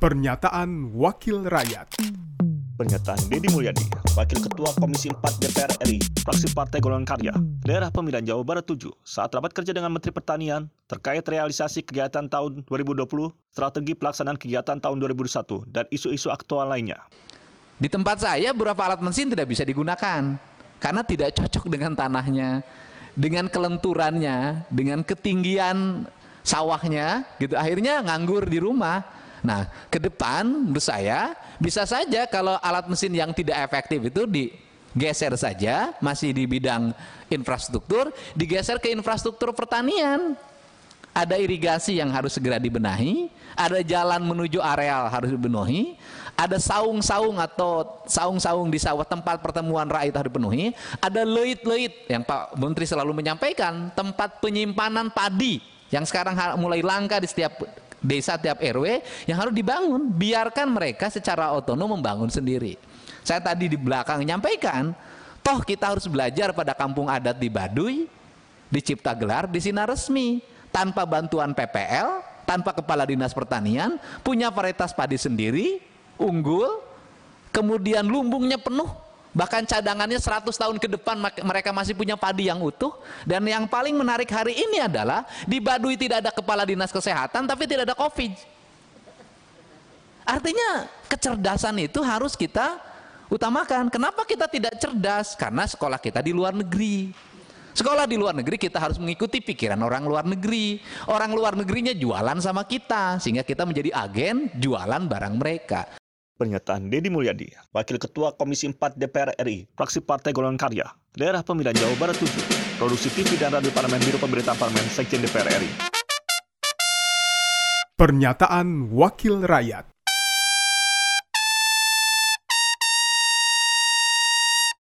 Pernyataan Wakil Rakyat Pernyataan Deddy Mulyadi, Wakil Ketua Komisi 4 DPR RI, fraksi Partai Golongan Karya, daerah pemilihan Jawa Barat 7, saat rapat kerja dengan Menteri Pertanian terkait realisasi kegiatan tahun 2020, strategi pelaksanaan kegiatan tahun 2001, dan isu-isu aktual lainnya. Di tempat saya beberapa alat mesin tidak bisa digunakan karena tidak cocok dengan tanahnya, dengan kelenturannya, dengan ketinggian sawahnya, gitu. Akhirnya nganggur di rumah. Nah, ke depan menurut saya bisa saja kalau alat mesin yang tidak efektif itu digeser saja, masih di bidang infrastruktur, digeser ke infrastruktur pertanian. Ada irigasi yang harus segera dibenahi, ada jalan menuju areal harus dipenuhi, ada saung-saung atau saung-saung di sawah tempat pertemuan rakyat harus dipenuhi, ada leit-leit yang Pak Menteri selalu menyampaikan, tempat penyimpanan padi yang sekarang mulai langka di setiap desa tiap RW yang harus dibangun. Biarkan mereka secara otonom membangun sendiri. Saya tadi di belakang menyampaikan, toh kita harus belajar pada kampung adat di Baduy, di Cipta Gelar, di Sinar Resmi. Tanpa bantuan PPL, tanpa kepala dinas pertanian, punya varietas padi sendiri, unggul, kemudian lumbungnya penuh, Bahkan cadangannya 100 tahun ke depan mereka masih punya padi yang utuh. Dan yang paling menarik hari ini adalah di Baduy tidak ada kepala dinas kesehatan tapi tidak ada covid. Artinya kecerdasan itu harus kita utamakan. Kenapa kita tidak cerdas? Karena sekolah kita di luar negeri. Sekolah di luar negeri kita harus mengikuti pikiran orang luar negeri. Orang luar negerinya jualan sama kita sehingga kita menjadi agen jualan barang mereka. Pernyataan Deddy Mulyadi, Wakil Ketua Komisi 4 DPR RI, fraksi Partai Golongan Karya, daerah pemilihan Jawa Barat 7, produksi TV dan radio Parlemen Biro Pemberitaan Parlemen Sekjen DPR RI. Pernyataan Wakil Rakyat